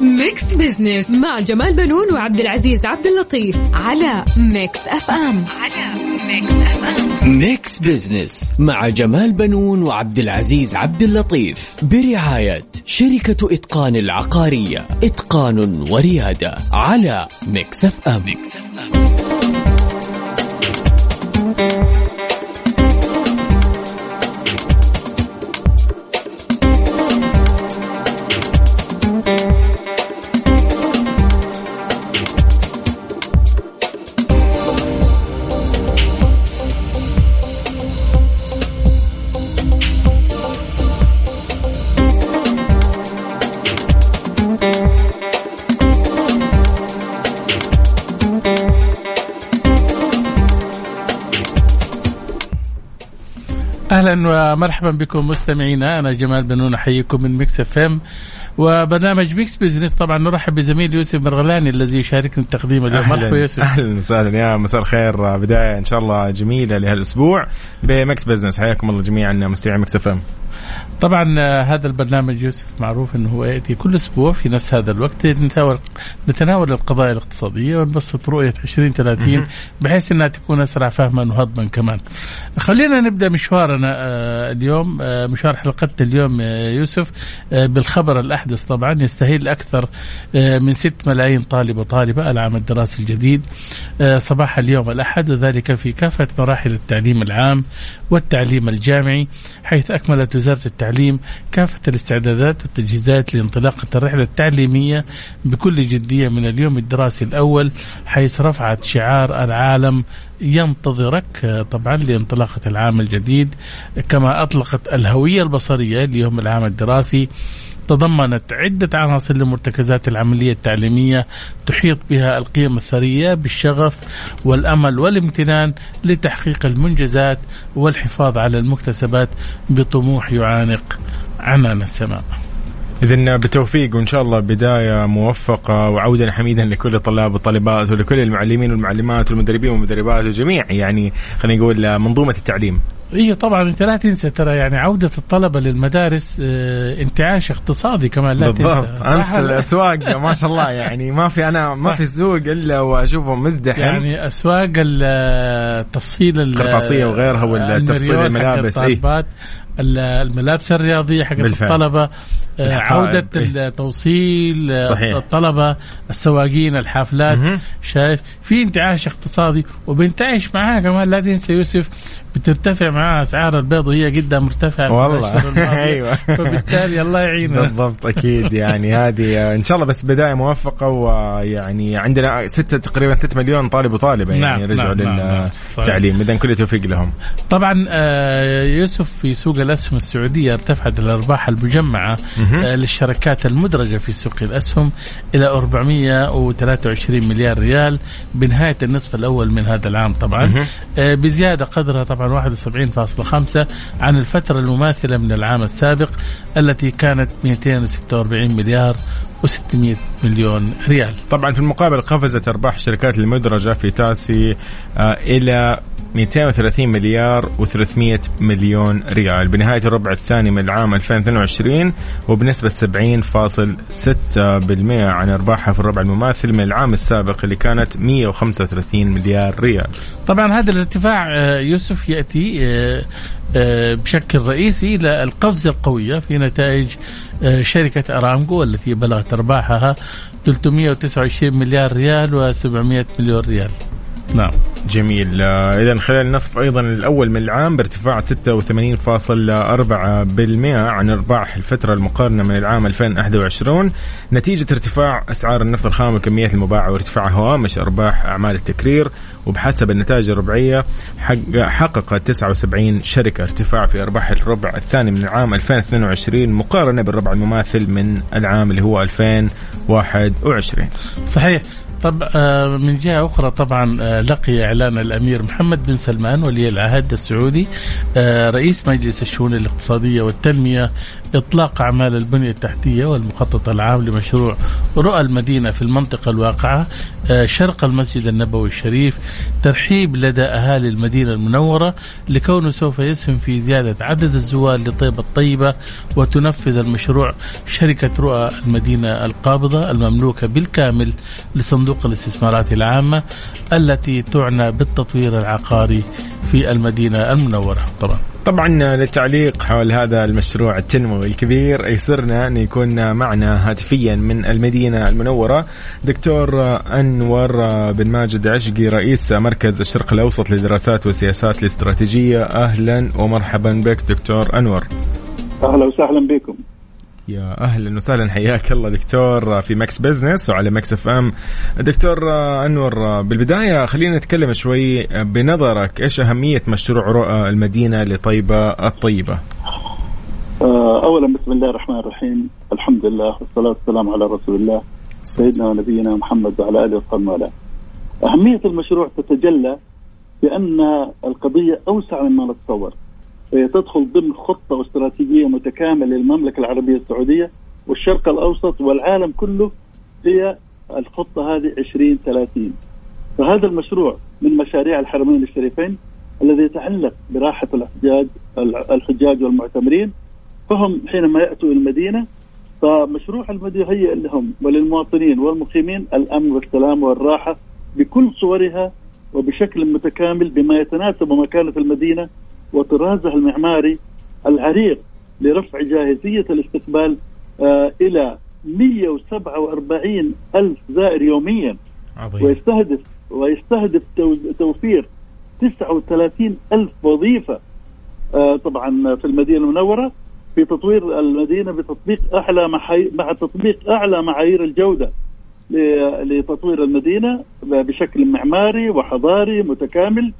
Mix Business مع جمال بنون وعبد العزيز عبد اللطيف على Mix FM. على Mix FM. Mix Business مع جمال بنون وعبد العزيز عبد اللطيف. برعاية شركة إتقان العقارية. إتقان وريادة على Mix FM, Mix FM. أهلا ومرحبا بكم مستمعينا. أنا جمال بنون أحييكم من Mix FM. وبرنامج Mix Business طبعا نرحب بزميل يوسف مرغلاني الذي يشاركنا التقديم اليوم. مرحبا يوسف. أهلا وسهلا. يا مساء الخير. بداية إن شاء الله جميلة لهالأسبوع ب Mix Business. حياكم الله جميعا مستمعي Mix FM. طبعا آه، هذا البرنامج يوسف معروف إنه هو يأتي كل أسبوع في نفس هذا الوقت نتناول نتناول القضايا الاقتصادية ونبسط رؤية 2030 بحيث إنها تكون أسرع فهما وهضما كمان. خلينا نبدأ مشوارنا آه، اليوم آه، مشوار حلقتنا اليوم يوسف بالخبر الأحدث طبعا يستهل أكثر من 6 ملايين طالب وطالبة العام الدراسي الجديد صباح اليوم الأحد وذلك في كافة مراحل التعليم العام والتعليم الجامعي حيث أكملت وزارة التعليم كافة الاستعدادات والتجهيزات لانطلاقة الرحلة التعليمية بكل جدية من اليوم الدراسي الأول حيث رفعت شعار العالم ينتظرك طبعا لانطلاقة العام الجديد. كما أطلقت الهوية البصرية ليوم العام الدراسي تضمنت عدة عناصر لمرتكزات العملية التعليمية تحيط بها القيم الثرية بالشغف والأمل والامتنان لتحقيق المنجزات والحفاظ على المكتسبات بطموح يعانق عنان السماء. إذا بالتوفيق وإن شاء الله بداية موفقة وعودا حميدا لكل الطلاب والطالبات ولكل المعلمين والمعلمات والمدربين والمدربات وجميع يعني خلينا نقول منظومة التعليم. أيوه طبعا أنت لا تنسى ترى يعني عودة الطلبة للمدارس آه انتعاش اقتصادي كمان لا بالضبط. تنسى امس الأسواق ما شاء الله. يعني ما في أنا ما في سوق إلا وأشوفه مزدحم. يعني أسواق التفصيل القرطاسيه وغيرها والتفصيل الملابس اي الملابس الرياضية حقت الطلبة عودة إيه؟ التوصيل صحيح. الطلبة السواقين الحافلات شايف؟ في انتعاش اقتصادي وبينتعش معاه كمان. لا تنسى يوسف بترتفع معاه أسعار البيض وهي جدا مرتفعة والله. أيوه. فبالتالي الله يعيننا. بالضبط أكيد يعني هذه إن شاء الله بس بداية موفقة ويعني عندنا ستة تقريبا 6 مليون طالب وطالبة يعني نعم رجعوا نعم للتعليم. نعم اذا كل التوفيق لهم. طبعا يوسف في سوق الأسهم السعودية ارتفعت الأرباح المجمعة للشركات المدرجة في سوق الأسهم إلى 423 مليار ريال بنهاية النصف الأول من هذا العام طبعا. بزيادة قدرها طبعا 71.5 عن الفترة المماثلة من العام السابق التي كانت 246 مليار و600 مليون ريال. طبعا في المقابل قفزت أرباح الشركات المدرجة في تاسي آه إلى 230 مليار و300 مليون ريال. بنهاية الربع الثاني من العام 2022 وبنسبة 70.6% عن أرباحها في الربع المماثل من العام السابق اللي كانت 135 مليار ريال. طبعا هذا الارتفاع يوسف يأتي بشكل رئيسي إلى القفزة القوية في نتائج شركة أرامكو التي بلغت أرباحها 329 مليار ريال و700 مليون ريال. نعم جميل. اذا خلال النصف أيضا الأول من العام بارتفاع 86.4% عن أرباح الفترة المقارنة من العام 2021 نتيجة ارتفاع أسعار النفط الخام والكميات المباعة وارتفاع هوامش أرباح أعمال التكرير وبحسب النتائج الربعية حققت 79 شركة ارتفاع في أرباح الربع الثاني من العام 2022 مقارنة بالربع المماثل من العام اللي هو 2021 صحيح. طب آه، من جهة أخرى طبعا آه، لقي إعلان الأمير محمد بن سلمان ولي العهد السعودي آه، رئيس مجلس الشؤون الاقتصادية والتنمية إطلاق أعمال البنية التحتية والمخطط العام لمشروع رؤى المدينة في المنطقة الواقعة شرق المسجد النبوي الشريف ترحيب لدى أهالي المدينة المنورة لكونه سوف يسهم في زيادة عدد الزوار لطيبة الطيبة وتنفذ المشروع شركة رؤى المدينة القابضة المملوكة بالكامل لصندوق صندوق الاستثمارات العامة التي تعنى بالتطوير العقاري في المدينة المنورة. طبعا. طبعا للتعليق حول هذا المشروع التنموي الكبير يسرنا أن يكون معنا هاتفيا من المدينة المنورة دكتور أنور بن ماجد عشقي رئيس مركز الشرق الأوسط للدراسات والسياسات الاستراتيجية. أهلا ومرحبا بك دكتور أنور. أهلا وسهلا بكم. يا أهلا وسهلا. حياك الله دكتور في Mix Business وعلى Mix FM. دكتور أنور بالبداية خلينا نتكلم شوي بنظرك إيش أهمية مشروع رؤى المدينة لطيبة الطيبة؟ آه، اولا بسم الله الرحمن الرحيم. الحمد لله والصلاة والسلام على رسول الله سيدنا ونبينا محمد وعلى آله وصحبه والاه أهمية المشروع تتجلى بأن القضية أوسع مما نتصور. تدخل ضمن خطة واستراتيجيه متكاملة للمملكة العربية السعودية والشرق الأوسط والعالم كله هي الخطة هذه 2030 فهذا المشروع من مشاريع الحرمين الشريفين الذي يتعلق براحة الحجاج الحجاج والمعتمرين. فهم حينما يأتوا المدينة فمشروع المدينة يهيئ لهم وللمواطنين والمقيمين الأمن والسلام والراحة بكل صورها وبشكل متكامل بما يتناسب مكانة المدينة وطرازها المعماري العريق لرفع جاهزية الاستقبال آه إلى 147 ألف زائر يوميا. عظيم. ويستهدف ويستهدف توفير 39 ألف وظيفة. آه طبعا في المدينة المنورة في تطوير المدينة بتطبيق أعلى مع تطبيق أعلى معايير الجودة لتطوير المدينة بشكل معماري وحضاري متكامل.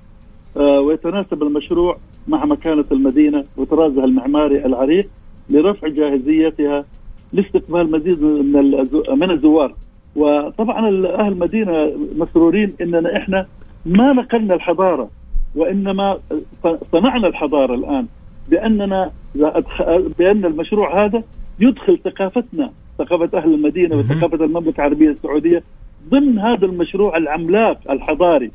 ويتناسب المشروع مع مكانة المدينة وطرازها المعماري العريق لرفع جاهزيتها لاستقبال مزيد من من الزوار. وطبعا أهل المدينة مسرورين إننا إحنا ما نقلنا الحضارة وإنما صنعنا الحضارة الآن بأننا بأن المشروع هذا يدخل ثقافتنا ثقافة أهل المدينة وثقافة المملكة العربية السعودية ضمن هذا المشروع العملاق الحضاري.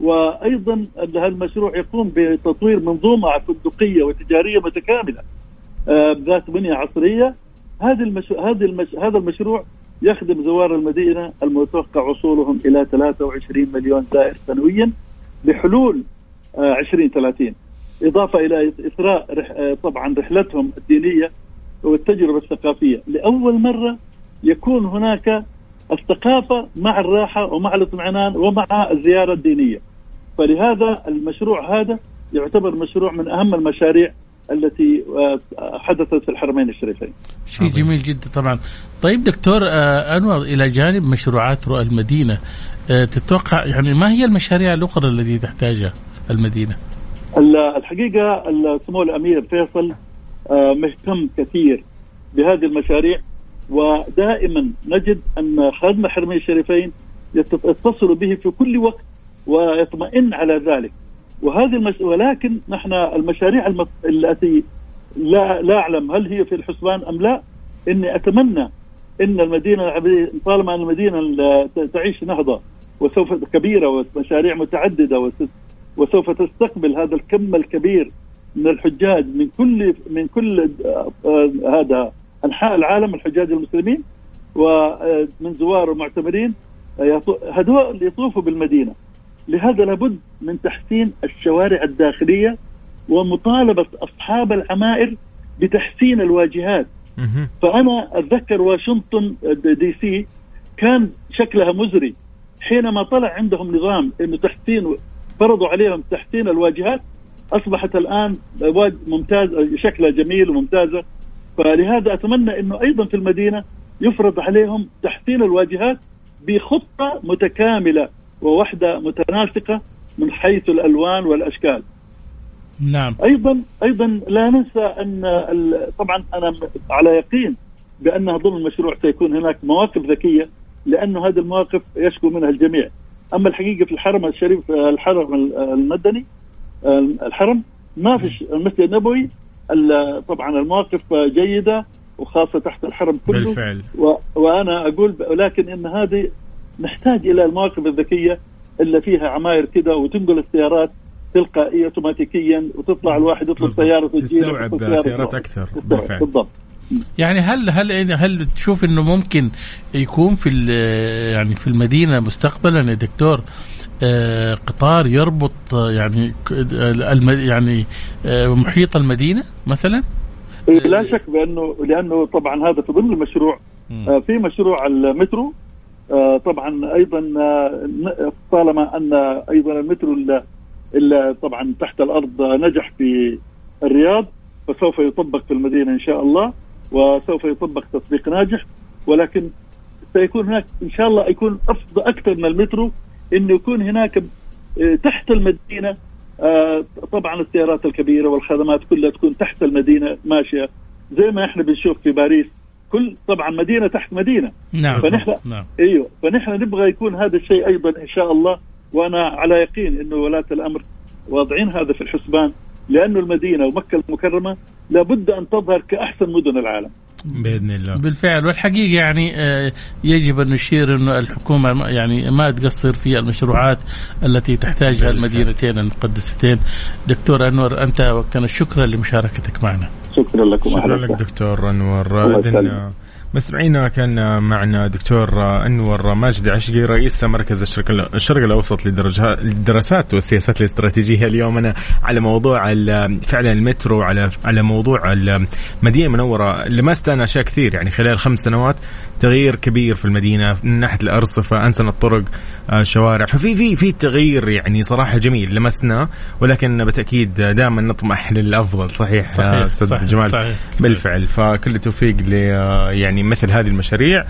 وأيضا هذا المشروع يقوم بتطوير منظومة فندقية وتجارية متكاملة آه، ذات بنية عصرية. هذه المش... هذه المش... هذا المشروع يخدم زوار المدينة المتوقع وصولهم إلى 23 مليون زائر سنويا بحلول 2030 آه، إضافة إلى إثراء رح... آه، طبعا رحلتهم الدينية والتجربة الثقافية. لأول مرة يكون هناك الثقافة مع الراحة ومع الاطمئنان ومع الزيارة الدينية. فلهذا المشروع هذا يعتبر مشروع من أهم المشاريع التي آه، حدثت في الحرمين الشريفين. شيء جميل جدا طبعا. طيب دكتور آه، أنور إلى جانب مشروعات رؤى المدينة آه، تتوقع يعني ما هي المشاريع الأخرى التي تحتاجها المدينة؟ الحقيقة سمو الأمير فيصل مهتم كثير بهذه المشاريع ودائما نجد أن خادم الحرمين الشريفين يتصل به في كل وقت ويطمئن على ذلك. وهذه المش... ولكن نحن المشاريع المت... التي لا لا أعلم هل هي في الحسبان أم لا. إني أتمنى إن المدينة طالما أن المدينة تعيش نهضة وسوف كبيرة ومشاريع متعددة وس... وسوف تستقبل هذا الكم الكبير من الحجاج من كل من كل آه، آه، هذا أنحاء العالم الحجاج المسلمين ومن زوار ومعتمرين هذول يطوفوا بالمدينة. لهذا لابد من تحسين الشوارع الداخلية ومطالبة أصحاب العمائر بتحسين الواجهات. فأنا أتذكر واشنطن دي سي كان شكلها مزري. حينما طلع عندهم نظام إنه تحسين فرضوا عليهم تحسين الواجهات أصبحت الآن ممتاز شكلها جميل وممتازة. فلهذا أتمنى إنه أيضا في المدينة يفرض عليهم تحسين الواجهات بخطة متكاملة. ووحدة متناسقة من حيث الألوان والأشكال. نعم. أيضا أيضا لا ننسى أن طبعا أنا على يقين بأنها ضمن المشروع سيكون هناك مواقف ذكية لأنه هذه المواقف يشكو منها الجميع. أما الحقيقة في الحرم الشريف الحرم المدني الحرم ما فيش المسجد النبوي طبعا المواقف جيدة وخاصة تحت الحرم كله بالفعل و... وأنا أقول ولكن إن هذه نحتاج إلى المواقف الذكية اللي فيها عماير كده وتنقل السيارات تلقائيا اوتوماتيكيا وتطلع الواحد يطلب سيارة تستوعب سيارات أكثر. بالفعل. بالضبط. يعني هل هل هل تشوف إنه ممكن يكون في يعني في المدينة مستقبلا يا دكتور آه قطار يربط يعني يعني آه محيط المدينة مثلا؟ لا شك بانه لأنه طبعا هذا في ضمن المشروع آه في مشروع المترو آه طبعا أيضا آه طالما أن أيضا المترو اللي طبعا تحت الأرض نجح في الرياض فسوف يطبق في المدينة إن شاء الله وسوف يطبق تطبيق ناجح. ولكن سيكون هناك إن شاء الله يكون افضل أكثر من المترو انه يكون هناك آه، تحت المدينة آه، طبعا السيارات الكبيرة والخدمات كلها تكون تحت المدينة ماشية زي ما إحنا بنشوف في باريس. كل طبعا مدينة تحت مدينة. نعم. فنحن نعم. إيوه. فنحن نبغى يكون هذا الشيء أيضا إن شاء الله. وأنا على يقين إنه ولاة الأمر واضعين هذا في الحسبان لأنه المدينة ومكة المكرمة لابد أن تظهر كأحسن مدن العالم. بإذن الله. بالفعل. والحقيقة يعني آه، يجب أن نشير إنه الحكومة يعني ما تقصر في المشروعات التي تحتاجها المدينتين المقدستين. دكتور أنور أنت وقتنا شكرا لمشاركتك معنا. شكرا لكم. شكرا لك دكتور انور مستمعينا كان معنا دكتور أنور ماجد عشقي رئيس مركز الشرق, الشرق الأوسط للدراسات والسياسات الاستراتيجية اليوم. أنا على موضوع فعلا المترو على على موضوع المدينة المنوره ما استنى أشياء كثير. يعني خلال خمس سنوات تغيير كبير في المدينة من ناحية الأرصفة انسن الطرق الشوارع ففي في في تغيير يعني صراحة جميل لمسنا ولكن بالتاكيد دائما نطمح للأفضل. صحيح صحيح أستاذ جمال؟ صحيح بالفعل. فكل التوفيق ل يعني مثل هذه المشاريع.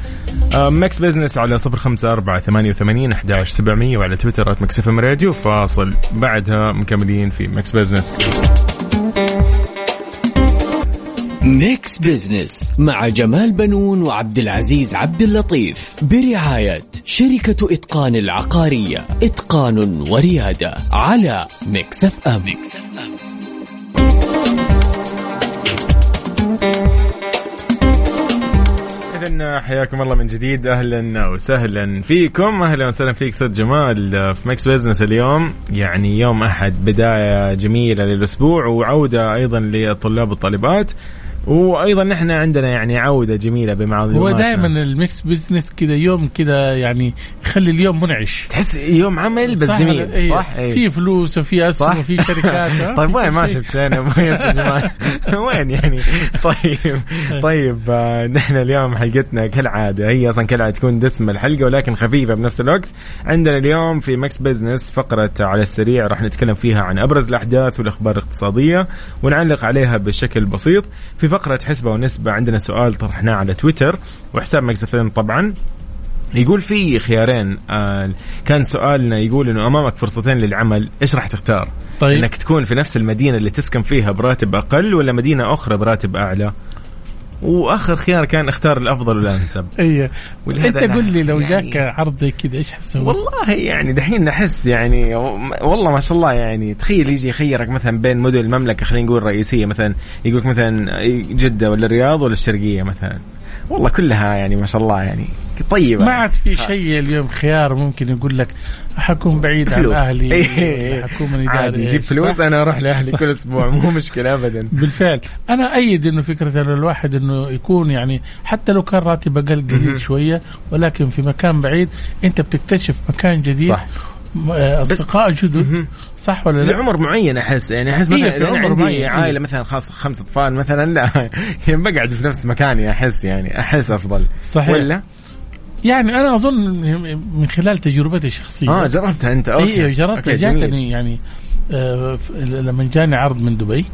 Mix Business على صفر خمسة أربعة ثمانية وثمانين أحداش سبعمية وعلى تويتر Mix FM Radio فاصل. بعدها مكملين في Mix Business Mix Business مع جمال بنون وعبد العزيز عبد اللطيف. برعاية شركة إتقان العقارية. إتقان وريادة على Mix FM, Mix FM. حياكم الله من جديد. أهلا وسهلا فيكم. أهلا وسهلا فيك أستاذ جمال في Mix Business اليوم. يعني يوم أحد بداية جميلة للأسبوع وعودة أيضا للطلاب والطالبات وأيضا نحن عندنا يعني عودة جميلة بمعاض هو دائما ال Mix Business كذا يوم كذا يعني يخلي اليوم منعش. تحس يوم عمل بس صح؟ جميل. أيه. صح أيه. في فلوس وفي أسهم وفي شركات طيب وين ما شفت أنا يا جماعة؟ وين يعني؟ طيب طيب آه نحن اليوم حلقتنا كالعادة هي أصلا كالعادة تكون دسمه الحلقة ولكن خفيفة بنفس الوقت. عندنا اليوم في Mix Business فقرة على السريع راح نتكلم فيها عن أبرز الأحداث والأخبار الاقتصادية ونعلق عليها بشكل بسيط. في فقرة حسبة ونسبة عندنا سؤال طرحناه على تويتر وحساب مكسفين طبعا يقول في خيارين آه كان سؤالنا يقول إنه أمامك فرصتين للعمل إيش راح تختار؟ طيب إنك تكون في نفس المدينة اللي تسكن فيها براتب أقل ولا مدينة أخرى براتب أعلى؟ وآخر خيار كان اختار الأفضل والانسب أيوه أنت قل لي لو يعني جاك عرض زي كذا إيش حسوي؟ والله يعني دحين نحس يعني والله ما شاء الله يعني تخيل يجي يخيرك مثلا بين مدن المملكة خلينا نقول رئيسيه مثلا يقولك مثلا جدة ولا الرياض ولا الشرقية مثلا. والله كلها يعني ما شاء الله يعني طيبة. ما عاد في شيء اليوم خيار ممكن يقول لك حكون بعيد عن أهلي إيه. حكون من عادي يجيب فلوس أنا أروح لأهلي كل أسبوع مو مشكلة ابدا. بالفعل. أنا أيد إنه فكرة إنه الواحد إنه يكون يعني حتى لو كان راتب أقل قليل شوية ولكن في مكان بعيد أنت بتكتشف مكان جديد. صح. أصدقاء جدد. صح ولا لا؟ لعمر معين أحس يعني أحس مثلا في عمر عندي معين عائلة مثلا خاص خمس أطفال مثلا لا يعني بقعد في نفس مكاني أحس يعني أحس أفضل. صحيح. ولا؟ يعني أنا أظن من خلال تجربتي الشخصية. آه جربتها أنت. أوكي. اي جربتها. جاتني يعني آه لما جاني عرض من دبي.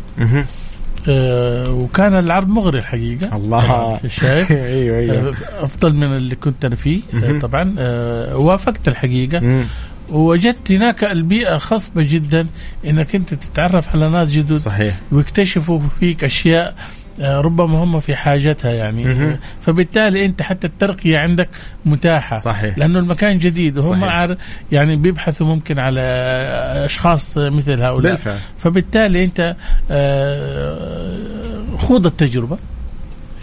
آه وكان العرض مغري الحقيقة. الله. شايف؟ أيوه أيوه. آه، أفضل من اللي كنت أنا فيه. آه،. طبعا. آه، وافقت الحقيقة. مم. وجدت هناك البيئة خصبة جدا إنك أنت تتعرف على ناس جدد صحيح. ويكتشفوا فيك أشياء ربما هم في حاجتها يعني مهم. فبالتالي انت حتى الترقية عندك متاحة صحيح. لأنه المكان جديد وهم. عار يعني بيبحثوا ممكن على أشخاص مثل هؤلاء بالفعل فبالتالي انت آه، خوض التجربة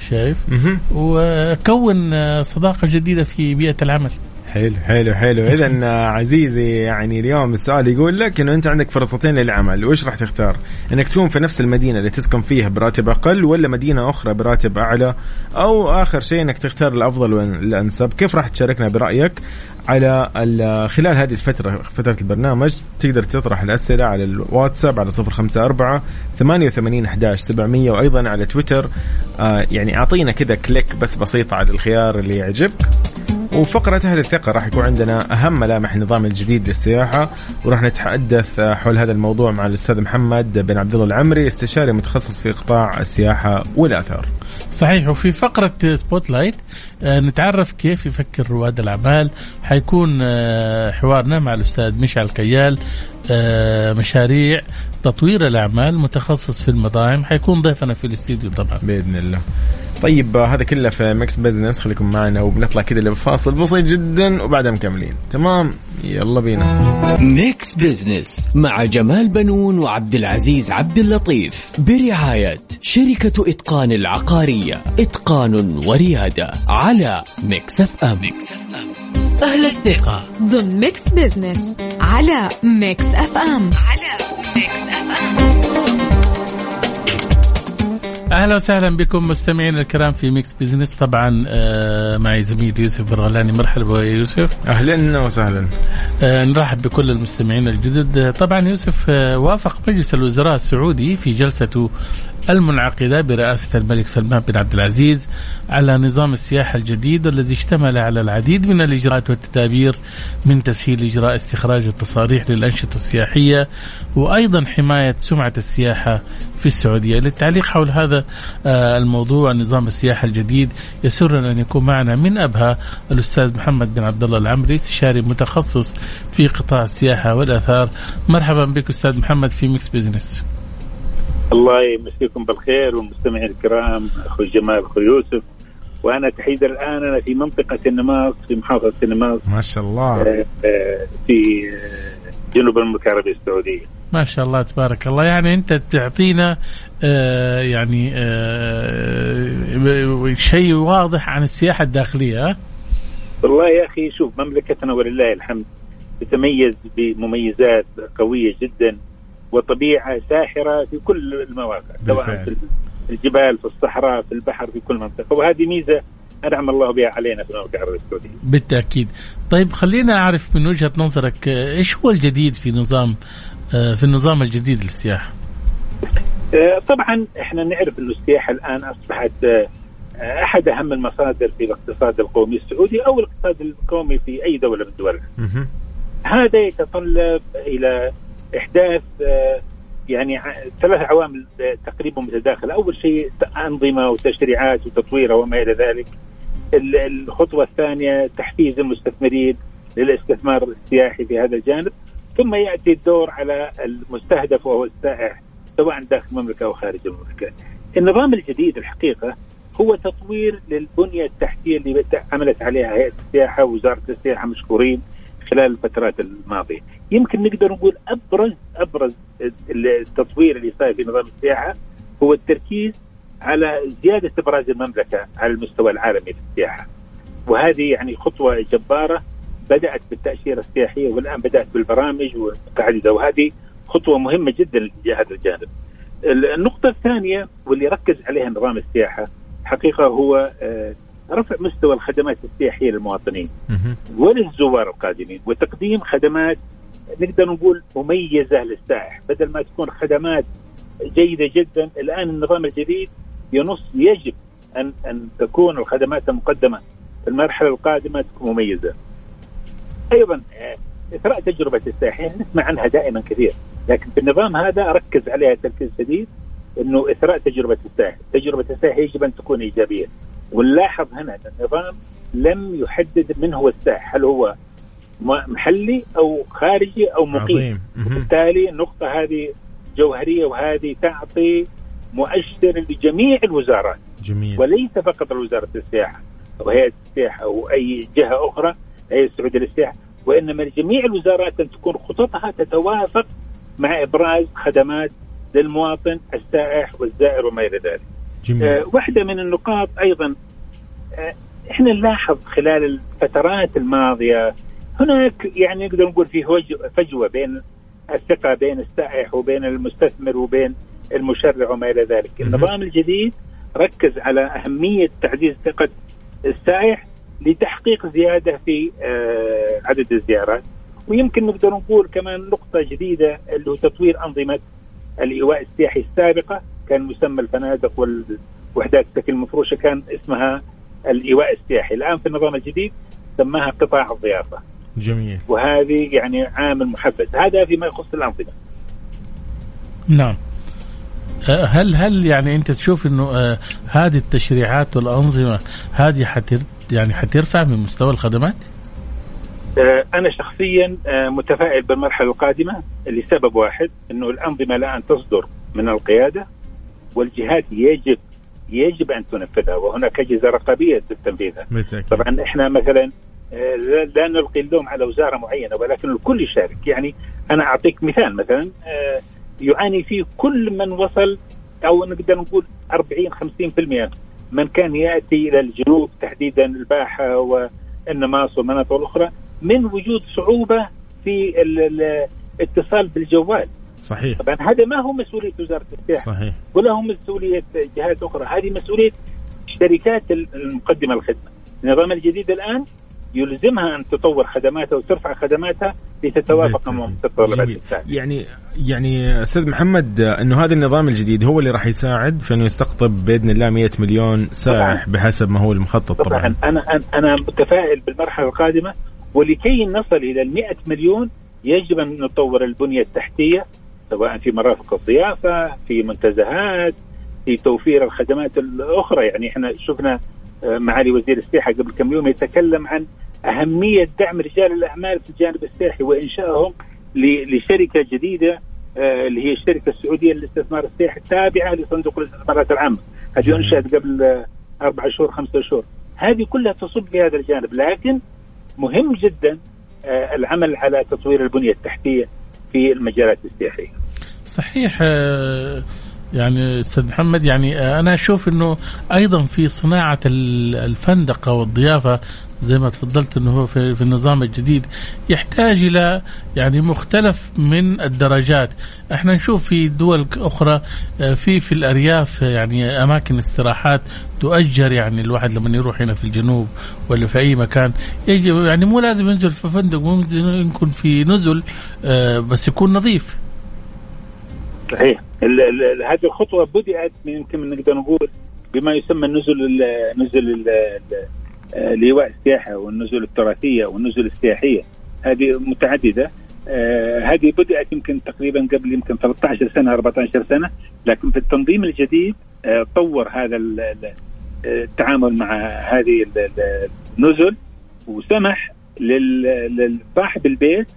شايف مهم. وكون آه، صداقة جديدة في بيئة العمل حلو حلو حلو. اذا عزيزي يعني اليوم السؤال يقول لك إنه أنت عندك فرصتين للعمل. وش راح تختار؟ إنك تكون في نفس المدينة اللي تسكن فيها براتب أقل ولا مدينة أخرى براتب أعلى؟ أو آخر شيء إنك تختار الأفضل والأنسب. كيف راح تشاركنا برأيك على ال- خلال هذه الفترة فترة البرنامج؟ تقدر تطرح الأسئلة على الواتساب على صفر خمسة أربعة ثمانية وثمانين أحداش سبعمية وأيضا على تويتر. آه يعني أعطينا كذا كليك بس بسيطة على الخيار اللي يعجبك. وفقرة أهل الثقة راح يكون عندنا أهم ملامح النظام الجديد للسياحة وراح نتحدث حول هذا الموضوع مع الأستاذ محمد بن عبد الله العمري استشاري متخصص في قطاع السياحة والآثار. صحيح وفي فقرة Spotlight آه، نتعرف كيف يفكر رواد الأعمال حيكون آه، حوارنا مع الأستاذ مشعل كيال آه، مشاريع تطوير الأعمال متخصص في المطاعم. حيكون ضيفنا في الاستديو طبعا. بإذن الله. طيب آه، هذا كله في Mix Business. خليكم معنا وبنطلع كذا لفاصل بسيط جدا وبعدها مكملين. تمام؟ يلا بينا. Mix Business مع جمال بنون وعبد العزيز عبد اللطيف. برعاية شركة إتقان العقارية. إتقان وريادة على Mix FM. أهل الثقة. ضمن Mix Business على Mix FM. على Mix 哎。أهلا وسهلا بكم مستمعينا الكرام في ميكس بزنس طبعا آه، معي زميل يوسف برغلاني مرحبا يا يوسف. أهلا وسهلا. آه، نرحب بكل المستمعين الجدد. آه، طبعا يوسف آه، وافق مجلس الوزراء السعودي في جلسته المنعقدة برئاسة الملك سلمان بن عبد العزيز على نظام السياحة الجديد والذي اشتمل على العديد من الإجراءات والتدابير من تسهيل إجراء استخراج التصاريح للأنشطة السياحية وأيضا حماية سمعة السياحة في السعودية. للتعليق حول هذا آه، الموضوع نظام السياحة الجديد يسرنا أن يكون معنا من أبها الأستاذ محمد بن عبد الله العمري استشاري متخصص في قطاع السياحة والآثار. مرحبا بك أستاذ محمد في ميكس بزنس الله يمسيكم بالخير والمستمعين الكرام أخوي جمال أخوي يوسف. وأنا تحديدا الآن أنا في منطقة النماص في محافظة النماص. ما شاء الله. آه، آه، في جنوب المملكة العربية السعودية. ما شاء الله تبارك الله. يعني أنت تعطينا يعني آه شيء واضح عن السياحة الداخلية؟ والله يا أخي شوف مملكتنا ولله الحمد تتميز بمميزات قوية جدا وطبيعة ساحرة في كل المواقع سواء. في الجبال في الصحراء في البحر في كل منطقة وهذه ميزة أنعم الله بها علينا في المملكه العربيه السعوديه. بالتأكيد طيب خلينا أعرف من وجهة نظرك آه، إيش هو الجديد في نظام آه في النظام الجديد للسياحة آه، طبعا إحنا نعرف ان السياحة الآن أصبحت آه، أحد أهم المصادر في الاقتصاد القومي السعودي أو الاقتصاد القومي في أي دولة من. مهم. هذا يتطلب إلى إحداث آه، يعني ثلاث عوامل آه، تقريبا متداخله، أول شيء أنظمة وتشريعات وتطويرها وما إلى ذلك. ال- الخطوة الثانية تحفيز المستثمرين للاستثمار السياحي في هذا الجانب، ثم يأتي الدور على المستهدف وهو السائح سواء داخل المملكة أو خارج المملكة. النظام الجديد الحقيقة هو تطوير للبنية التحتية اللي عملت عليها هيئة السياحة ووزاره السياحة مشكورين خلال الفترات الماضية. يمكن نقدر نقول ابرز أبرز التطوير اللي صاير في نظام السياحة هو التركيز على زيادة إبراز المملكة على المستوى العالمي في السياحة. وهذه يعني خطوة جبارة بدأت بالتأشيرة السياحية والآن بدأت بالبرامج والمتعدده وهذه خطوة مهمة جدا في هذا الجانب. النقطة الثانية واللي ركز عليها نظام السياحة حقيقة هو آه، رفع مستوى الخدمات السياحية للمواطنين. وللزوار القادمين وتقديم خدمات نقدر نقول مميزة للسائح بدل ما تكون خدمات جيدة جدا الآن النظام الجديد ينص يجب أن أن تكون الخدمات المقدمة المرحلة القادمة تكون مميزة. أيضا آه، إثراء تجربة السائحين نسمع عنها دائما كثير، لكن في النظام هذا ركز عليها تركيز شديد إنه إثراء تجربة السائح، تجربة السائح يجب أن تكون إيجابية. ونلاحظ هنا إن النظام لم يحدد من هو السائح، هل هو محلي أو خارجي أو مقيم؟ وبالتالي النقطة هذه جوهرية وهذه تعطي مؤشر لجميع الوزارات. جميل. وليس فقط وزارة السياحة. أو هيئه السياحة أو أي جهة أخرى هيئة السعودية للسياحة. وإنما لجميع الوزارات أن تكون خططها تتوافق مع إبراز خدمات للمواطن السائح والزائر وما إلى ذلك. جميل. آه واحدة من النقاط أيضا آه إحنا نلاحظ خلال الفترات الماضية هناك يعني نقدر نقول في فجوة بين الثقة بين السائح وبين المستثمر وبين المشرع وما إلى ذلك، النظام الجديد ركز على أهمية تعزيز ثقة السائح لتحقيق زيادة في آه، عدد الزيارات ويمكن نقدر نقول كمان نقطة جديدة اللي هو تطوير أنظمة الإيواء السياحي السابقة. كان مسمى الفنادق والوحدات السكن المفروشه كان اسمها الإيواء السياحي، الآن في النظام الجديد سماها قطاع الضيافة. جميل. وهذه يعني عامل محفز. هذا فيما يخص الأنظمة. نعم. أه، هل هل يعني أنت تشوف إنه آه هذه التشريعات والأنظمة هذه حتر يعني حترفع من مستوى الخدمات؟ آه أنا شخصيا آه متفائل بالمرحلة القادمة لسبب واحد إنه الأنظمة الآن تصدر من القيادة والجهات يجب يجب أن تنفذها وهناك أجهزة رقابية تنفيذها. طبعا إحنا مثلا آه، لا نلقي اللوم على وزارة معينة ولكن الكل يشارك. يعني أنا أعطيك مثال مثلا يعاني فيه كل من وصل أو نقدر نقول 40 50% من كان يأتي إلى الجنوب تحديدا الباحة والنماص والمناطق الاخرى من وجود صعوبة في الاتصال بالجوال. صحيح. طبعا هذا ما هو مسؤولية وزارة السياحه صحيح. ولا هو مسؤولية جهات أخرى. هذه مسؤولية الشركات المقدمة الخدمه النظام الجديد الآن يلزمها أن تطور خدماتها وترفع خدماتها لتتوافق مع متطلبات يعني يعني أستاذ محمد أنه هذا النظام الجديد هو اللي راح يساعد في أنه يستقطب بإذن الله 100 مليون سائح بحسب ما هو المخطط طبعا, طبعا. أنا أنا متفائل بالمرحلة القادمة. ولكي نصل إلى ال 100 مليون يجب أن نطور البنية التحتية سواء في مرافق الضيافة في منتزهات في توفير الخدمات الأخرى. يعني إحنا شفنا معالي وزير السياحة قبل كم يوم يتكلم عن أهمية دعم رجال الأعمال في الجانب السياحي وإنشائهم لشركة جديدة آه، اللي هي الشركة السعودية للاستثمار السياحي التابعة لصندوق الاستثمارات العامة. هذه أنشأت قبل آه، أربع شهور خمسة شهور. هذه كلها تصب في هذا الجانب لكن مهم جدا آه، العمل على تطوير البنية التحتية في المجالات السياحية. صحيح يعني أستاذ محمد يعني آه، أنا أشوف إنه أيضا في صناعة الفندقة والضيافة زي ما تفضلت إنه هو في, النظام الجديد يحتاج إلى يعني مختلف من الدرجات. إحنا نشوف في دول أخرى آه، في في الأرياف يعني أماكن استراحات تؤجر يعني الواحد لما يروح هنا في الجنوب ولا في أي مكان. يجب يعني مو لازم ينزل في فندق ممكن يكون في نزل آه، بس يكون نظيف. صحيح. هذه الخطوه بدأت يمكن نقدر نقول بما يسمى النزل نزل لواء السياحة والنزل التراثية والنزل السياحية. هذه متعددة. آه هذه بدأت يمكن تقريبا قبل يمكن 13 سنة 14 سنة. لكن في التنظيم الجديد آه طور هذا التعامل مع هذه النزل وسمح لصاحب البيت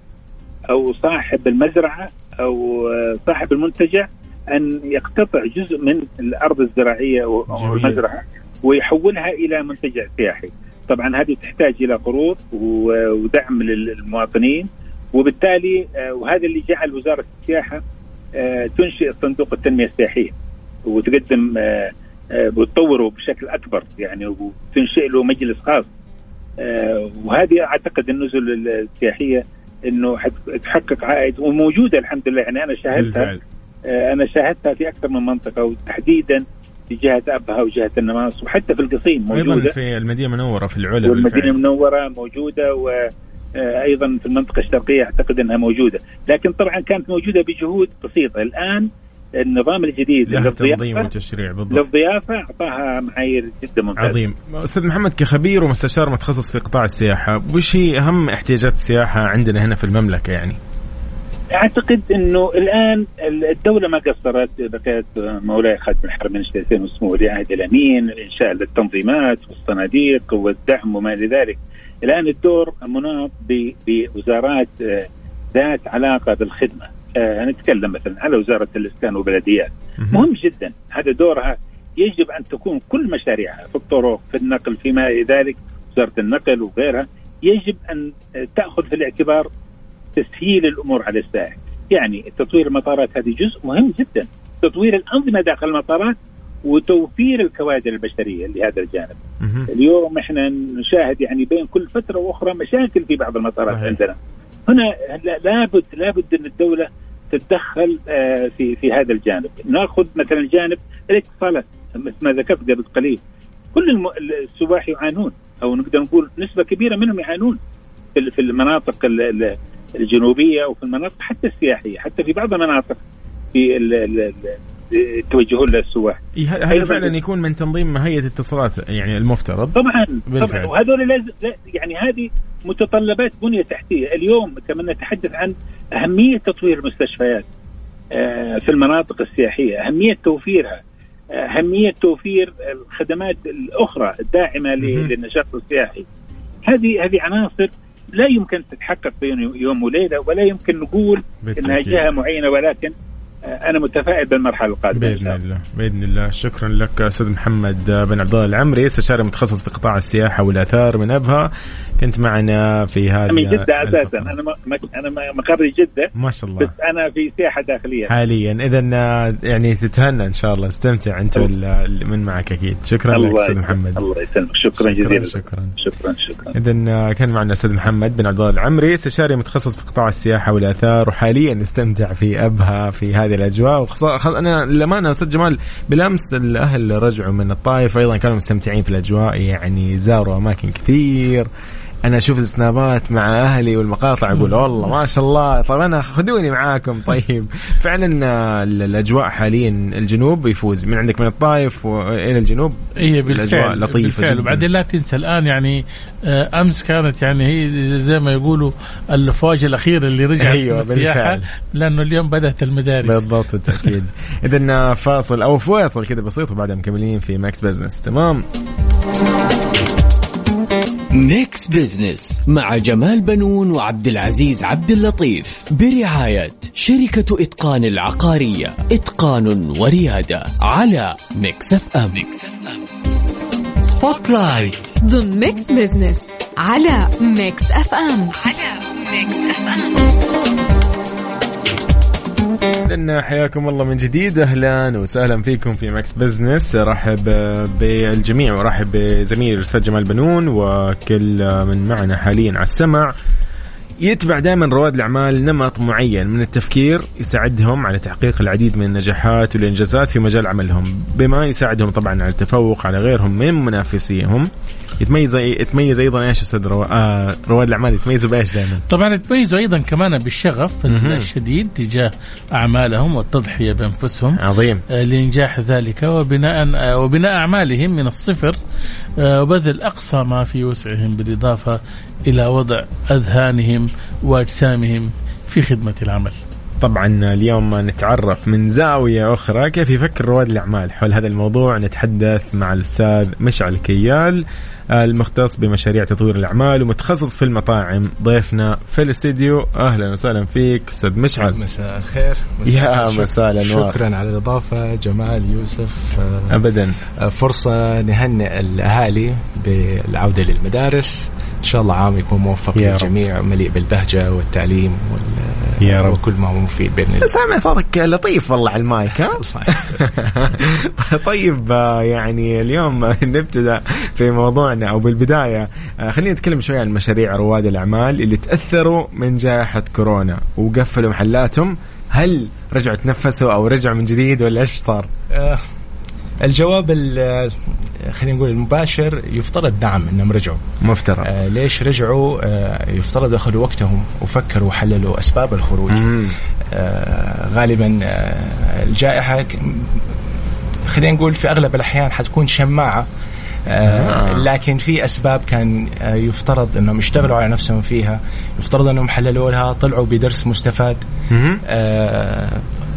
أو صاحب المزرعة أو صاحب المنتجع أن يقتطع جزء من الأرض الزراعية أو المزرعه ويحولها إلى منتجع سياحي. طبعا هذه تحتاج إلى قروض ودعم للمواطنين وبالتالي آه، وهذا اللي جعل وزارة السياحة آه، تنشئ صندوق التنمية السياحية وتقدم آه، وتطوره بشكل أكبر يعني وتنشئ له مجلس خاص وهذه أعتقد النزل السياحية إنه تحقق عائد وموجودة الحمد لله. يعني أنا شاهدتها آه، أنا شاهدتها في أكثر من منطقة وتحديدا في جهة أبها وجهة النماص وحتى في القصيم موجودة. أيضا في المدينة المنورة في العلا والمدينة المنورة موجودة وأيضا آه، في المنطقة الشرقية أعتقد إنها موجودة. لكن طبعا كانت موجودة بجهود بسيطة. الآن النظام الجديد للضيافة وتشريع بالضبط. للضيافة اعطاها معايير جدا ممتازة. عظيم. أستاذ محمد كخبير ومستشار متخصص في قطاع السياحة وش هي أهم احتياجات السياحة عندنا هنا في المملكة يعني؟ أعتقد إنه الآن الدولة ما قصرت. بقيت مولاي خادم الحرمين الشريفين وسمو ولي عهد الأمين انشاء التنظيمات والصناديق والدعم وما إلى ذلك. الآن الدور مناط بوزارات ذات علاقة بالخدمة. نتكلم مثلا على وزارة الإسكان والبلديات مهم. جدا. هذا دورها يجب أن تكون كل مشاريعها في الطرق في النقل فيما إلى ذلك وزارة النقل وغيرها يجب أن تأخذ في الاعتبار تسهيل الأمور على السائح يعني تطوير المطارات هذه جزء مهم جدا. تطوير الأنظمة داخل المطارات وتوفير الكوادر البشرية لهذا الجانب. اليوم إحنا نشاهد يعني بين كل فترة وأخرى مشاكل في بعض المطارات صحيح. عندنا. هنا لا- لابد لابد إن الدولة تتدخل آه، في في هذا الجانب. ناخذ مثلا جانب الاتصالات مثل ما ذكرت قبل قليل. كل السواح يعانون أو نقدر نقول نسبة كبيرة منهم يعانون في المناطق ال- ال- الجنوبية وفي المناطق حتى السياحية حتى في بعض المناطق في يتوجهون للسواح هذا. فعلا يكون من تنظيم هيئه الاتصالات يعني المفترض طبعا بالفعل. طبعا وهذول لازم لا- يعني هذه متطلبات بنية تحتية اليوم كما نتحدث عن أهمية تطوير المستشفيات آه، في المناطق السياحية أهمية توفيرها آه، أهمية توفير الخدمات الأخرى الداعمة. للنشاط السياحي هذه هذه عناصر لا يمكن تتحقق بين يوم وليلة ولا يمكن نقول إنها بالتأكيد. جهة معينة ولكن أنا متفائل بالمرحلة القادمة بإذن الله. بإذن الله. شكرا لك أستاذ محمد بن عبد الله العمري. استشاري متخصص في قطاع السياحة والآثار من أبها. كنت معنا في هذه من جدة أساسا. أنا م- أنا مقري جدة ما شاء الله. بس أنا في سياحة داخلية. حاليا. اذا يعني تتهنى إن شاء الله. استمتع أنت وال- من معك أكيد. شكرا لك أستاذ. محمد. الله يسلمك. شكرا جزيلا. شكرا. شكرا شكرا. اذا كان معنا الاستاذ محمد بن عبد الله العمري استشاري متخصص في قطاع السياحة والآثار وحاليا نستمتع في أبها في هذه الأجواء. وخص... خ- أنا للأمانة أستاذ جمال بالأمس الأهل رجعوا من الطائف أيضا كانوا مستمتعين في الأجواء يعني زاروا أماكن كثير. أنا أشوف السنابات مع أهلي والمقاطع أقول والله ما شاء الله طب أنا خذوني معاكم طيب. فعلا آه، الأجواء حاليا الجنوب يفوز. من عندك من الطائف وإلى الجنوب؟ هي الأجواء بالفعل لطيفة بالفعل. جدا. وبعدين لا تنسى الآن يعني آه، أمس كانت يعني هي زي ما يقولوا الافواج الاخيره اللي رجعت أيوة، السياحة بالفعل. لأنه اليوم بدأت المدارس. بالضبط بالتأكيد. اذا فاصل أو فاصل كذا بسيط وبعدها مكملين في ميكس بزنس تمام؟ ميكس بزنس مع جمال بنون وعبد العزيز عبد اللطيف. برعاية شركة إتقان العقارية. إتقان وريادة على ميكس اف ام spotlight ضمن ميكس بزنس على ميكس اف ام على ميكس اف ام إذن حياكم الله من جديد. أهلا وسهلا فيكم في ميكس بزنس. ارحب بالجميع وارحب بزميلي الأستاذ جمال بنون وكل من معنا حاليا على السمع. يتبع دائما رواد الأعمال نمط معين من التفكير يساعدهم على تحقيق العديد من النجاحات والإنجازات في مجال عملهم بما يساعدهم طبعا على التفوق على غيرهم من منافسيهم يتميز يتميز أيضا إيش أستاذ رو... آه رواد الأعمال يتميزوا بإيش دائما؟ طبعا يتميزوا أيضا كمان بالشغف. الشديد تجاه أعمالهم والتضحية بأنفسهم عظيم آه، لإنجاح ذلك وبناء آه، وبناء أعمالهم من الصفر آه، وبذل أقصى ما في وسعهم بالإضافة إلى وضع أذهانهم وأجسامهم في خدمة العمل. طبعا اليوم نتعرف من زاوية أخرى كيف يفكر رواد الأعمال. حول هذا الموضوع نتحدث مع الأستاذ مشعل كيال المختص بمشاريع تطوير الأعمال ومتخصص في المطاعم. ضيفنا في الاستديو أهلا وسهلا فيك أستاذ مشعل. مساء الخير. يا الخير. مساء الأنوار. شكرا على الإضافة جمال يوسف. أبدا. آه، فرصة نهنئ الأهالي بالعودة للمدارس. إن شاء الله عام يكون موفق. للجميع مليء بالبهجة والتعليم وال... يا رب. وكل ما هو مفيد بإذن الله سامع صوتك لطيف والله على المايك ها طيب آه، يعني اليوم نبتدأ في موضوعنا أو بالبداية آه، خلينا نتكلم شوي عن مشاريع رواد الأعمال اللي تأثروا من جائحة كورونا وقفلوا محلاتهم هل رجعوا تنفسوا أو رجعوا من جديد ولا إيش صار؟ آه، الجواب ال- خلينا نقول المباشر يفترض نعم انهم رجعوا. مفترض. آه ليش رجعوا؟ آه يفترض أخذوا وقتهم وفكروا وحللوا أسباب الخروج. آه، غالبا آه، الجائحة خلينا نقول في أغلب الأحيان حتكون شماعة. آه لكن في أسباب كان آه يفترض إنهم يشتغلوا على نفسهم فيها. يفترض إنهم حللوا لها طلعوا بدرس مستفاد. آه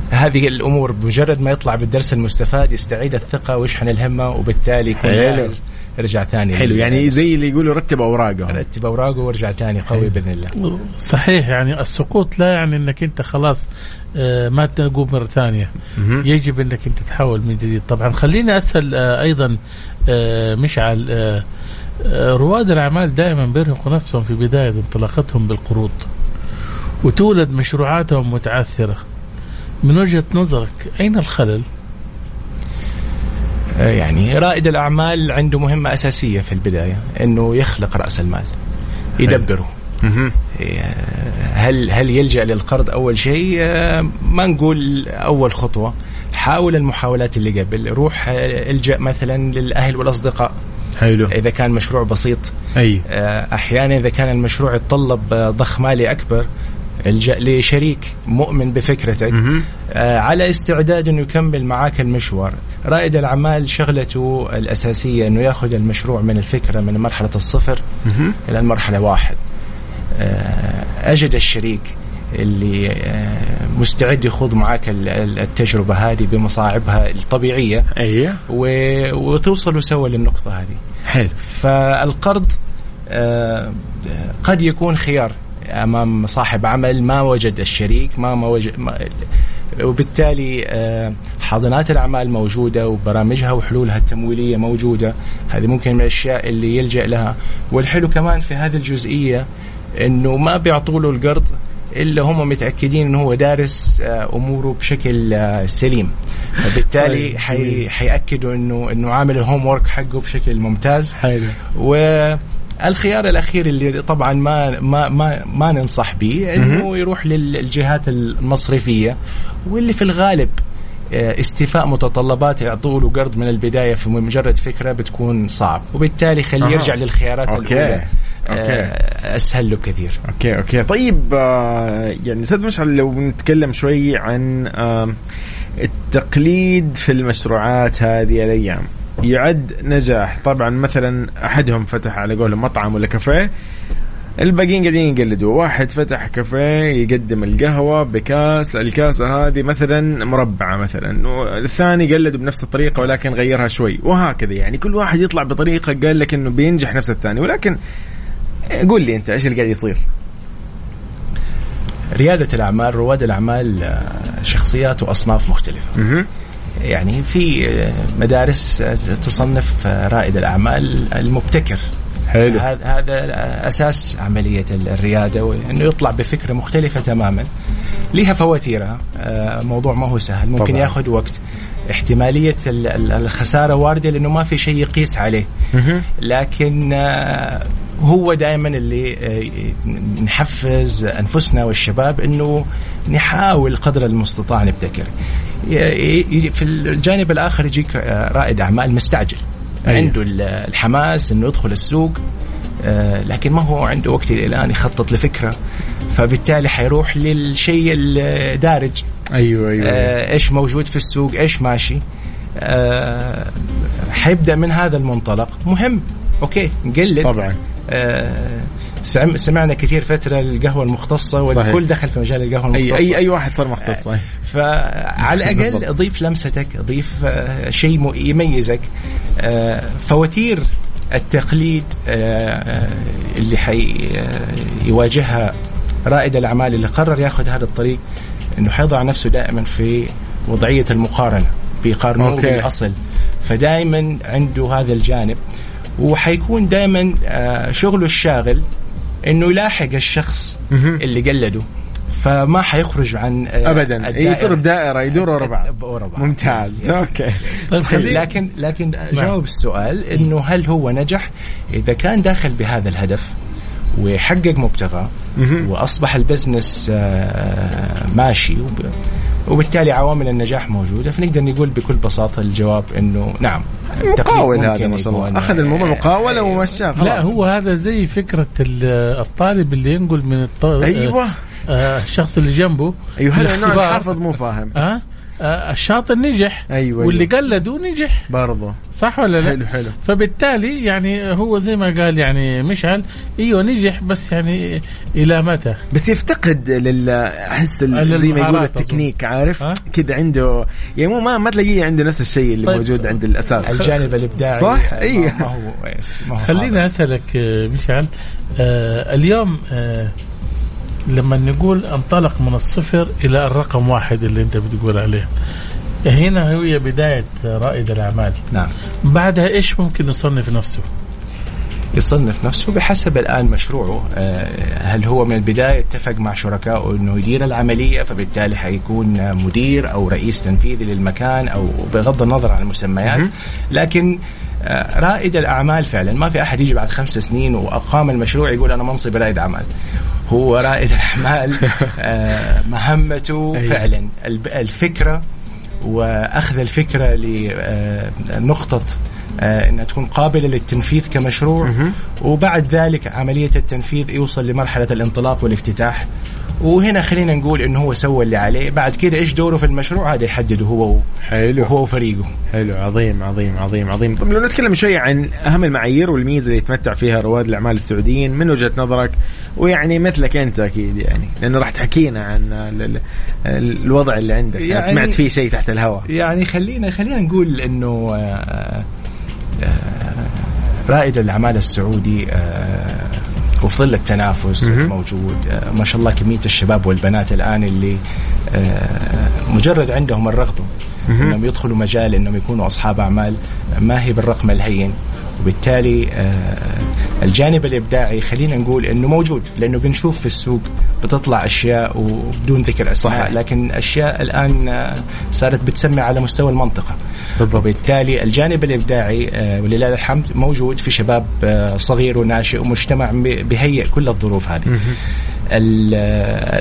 هذه الأمور بمجرد ما يطلع بالدرس المستفاد يستعيد الثقة ويشحن الهمة وبالتالي يكون حلو. جاهز. يرجع ثاني. حلو يعني زي اللي يقولوا رتب أوراقه. رتب أوراقه وارجع ثاني قوي بإذن الله. صحيح يعني السقوط لا يعني إنك أنت خلاص آه، ما تقوم مرة ثانية. يجب إنك أنت تحاول من جديد. طبعا خليني أسأل آه، أيضا آه، مشعل رواد الأعمال دائما بيرهقوا نفسهم في بداية انطلاقتهم بالقروض وتولد مشروعاتهم متعثرة. من وجهة نظرك أين الخلل؟ آه، يعني رائد الأعمال عنده مهمة أساسية في البداية إنه يخلق رأس المال يدبره. آه، هل هل يلجأ للقرض أول شيء؟ آه، ما نقول أول خطوة حاول المحاولات اللي قبل روح الجأ مثلا للأهل والأصدقاء. حلو. إذا كان مشروع بسيط أي. أحيانا إذا كان المشروع يتطلب ضخ مالي أكبر الجأ لشريك مؤمن بفكرتك آه، على استعداد إنه يكمل معاك المشوار. رائد الأعمال شغلته الأساسية إنه يأخذ المشروع من الفكرة من مرحلة الصفر إلى المرحله واحد. آه، أجد الشريك اللي آه، مستعد يخوض معاك ال- ال- التجربة هذه بمصاعبها الطبيعية. أيوه وتوصلوا سوا للنقطة هذه. حلو. فالقرض آه، قد يكون خيار. أمام صاحب عمل ما وجد الشريك ما ما وجد ما وبالتالي آه، حاضنات الأعمال موجودة وبرامجها وحلولها التمويلية موجودة. هذه ممكن من الأشياء اللي يلجأ لها. والحلو كمان في هذه الجزئية إنه ما بيعطوا له القرض إلا هم متأكدين إنه هو دارس آه، أموره بشكل آه، سليم. فبالتالي طيب، حي حيأكدوا انه إنه عامل ال homework حقه بشكل ممتاز. حلو. والخيار الأخير اللي طبعا ما ما ما, ما ننصح به إنه يروح للجهات المصرفية واللي في الغالب آه، استيفاء متطلبات يعطوا له قرض من البداية في مجرد فكرة بتكون صعب وبالتالي خليه أها. يرجع للخيارات أوكي. الأولى أوكي. آه، أسهل له كثير okay okay طيب آه يعني أستاذ مشعل لو نتكلم شوي عن آه التقليد في المشروعات هذه الأيام يعد نجاح. طبعا مثلا أحدهم فتح على قولهم مطعم ولا كافيه الباقيين قاعدين يقلدوا. واحد فتح كافيه يقدم القهوة بكاس الكاسة هذه مثلا مربعة مثلا والثاني قلده بنفس الطريقة ولكن غيرها شوي. وهكذا يعني كل واحد يطلع بطريقة قال لك إنه بينجح نفس الثاني. ولكن قول لي أنت إيش اللي قاعد يصير؟ ريادة الأعمال رواد الأعمال آه، شخصيات وأصناف مختلفة. مهم. يعني في مدارس تصنف رائد الأعمال المبتكر. حلو. هذا هذا أساس عملية ال- الريادة وأنه يطلع بفكرة مختلفة تماما. لها فواتيرها. آه، موضوع ما هو سهل. ممكن طبعاً. ياخذ وقت. احتمالية ال- ال- الخسارة واردة لأنه ما في شيء يقيس عليه. لكن آه، هو دائما اللي آه، نحفز أنفسنا والشباب إنه نحاول قدر المستطاع نبتكر. في الجانب الآخر يجيك رائد أعمال مستعجل. أيوة. عنده ال- الحماس إنه يدخل السوق آه، لكن ما هو عنده وقت إلى الآن يخطط لفكرة. فبالتالي حيروح للشيء الدارج. أيوه أيوه آه، إيش موجود في السوق إيش ماشي. آه، حيبدأ من هذا المنطلق. مهم. okay نقلد. طبعا. سمعنا كثير فترة القهوة المختصة والكل. دخل في مجال القهوة المختصة اي أي واحد صار مختص أي. فعلى الأقل. اضيف لمستك اضيف آه، شيء يميزك آه، فواتير التقليد آه، آه، اللي حي آه، يواجهها رائد الأعمال اللي قرر ياخذ هذا الطريق إنه حيضع نفسه دائما في وضعية المقارنة بيقارنوه. بالأصل فدائما عنده هذا الجانب وحيكون دائما آه، شغله الشاغل إنه يلاحق الشخص. اللي قلده. فما حيخرج عن آه، ابدا. الدائرة. يصير بدائرة يدور ورا بعض. ورا بعض. ممتاز. أوكي. طيب لكن لكن جاوب السؤال إنه هل هو نجح؟ إذا كان داخل بهذا الهدف وحقق مبتغاه. وأصبح البزنس آه، ماشي وب- وبالتالي عوامل النجاح موجودة. فنقدر نقول بكل بساطة الجواب إنه نعم مقاول هذا ما شاء الله. يكون، أخذ الموضوع آه، مقاوله ومشاه خلاص. لا هو هذا زي فكرة ال- الطالب اللي ينقل من الط... أيوه. آه الشخص اللي جنبه أيوه في هلا نوع الاختبار. الحافظ مو فاهم. آه آه الشاطر نجح أيوه واللي أيوة. قلده نجح برضه صح ولا لا؟ حلو حلو فبالتالي يعني هو زي ما قال يعني مشعل إيوه نجح بس يعني إلى متى؟ بس يفتقد لل أحس ال- زي ما يقول التكنيك عارف؟ كذا عنده يعني مو ما ما تلاقيه عنده نفس الشيء اللي طيب. موجود عند الأساس الجانب الإبداعي صح؟ آه،. ما هو ما هو خليني أسألك آه، مشعل آه اليوم آه لما نقول انطلق من الصفر إلى الرقم واحد اللي أنت بتقول عليه. هنا هي بداية رائد الأعمال. نعم. بعدها إيش ممكن يصنف نفسه؟ يصنف نفسه بحسب الآن مشروعه. آه، هل هو من البداية اتفق مع شركائه إنه يدير العملية فبالتالي حيكون مدير أو رئيس تنفيذي للمكان أو بغض النظر عن المسميات. لكن رائد الأعمال فعلا. ما في أحد يجي بعد خمس سنين وأقام المشروع يقول أنا منصب رائد أعمال. هو رائد الأعمال آه، مهمته فعلا الب- الفكرة وأخذ الفكرة لنقطه آه، إنها تكون قابلة للتنفيذ كمشروع. وبعد ذلك عملية التنفيذ يوصل لمرحلة الانطلاق والافتتاح. وهنا خلينا نقول إنه هو سوى اللي عليه. بعد كده إيش دوره في المشروع؟ هذا يحدده هو حلو. وهو وفريقه. حلو. عظيم عظيم عظيم عظيم. طب لو نتكلم شوي عن أهم المعايير والميزة اللي يتمتع فيها رواد الأعمال السعوديين من وجهة نظرك ويعني مثلك أنت أكيد يعني لأنه راح تحكينا عن ال- ال- ال- الوضع اللي عندك. يعني سمعت فيه شيء تحت الهواء. يعني خلينا خلينا نقول إنه آه، آه، رائد الأعمال السعودي آه، وفي ظل التنافس. الموجود آه، ما شاء الله كمية الشباب والبنات الآن اللي آه، مجرد عندهم الرغبة إنهم يدخلوا مجال إنهم يكونوا أصحاب أعمال ما هي بالرقم الهين. وبالتالي آه، الجانب الإبداعي خلينا نقول إنه موجود لأنه بنشوف في السوق بتطلع أشياء وبدون ذكر أسماء. لكن أشياء الآن آه، صارت بتسمع على مستوى المنطقة. وبالتالي الجانب الإبداعي آه، ولله الحمد موجود في شباب صغير وناشئ ومجتمع ب- بيهيئ كل الظروف هذه. ال-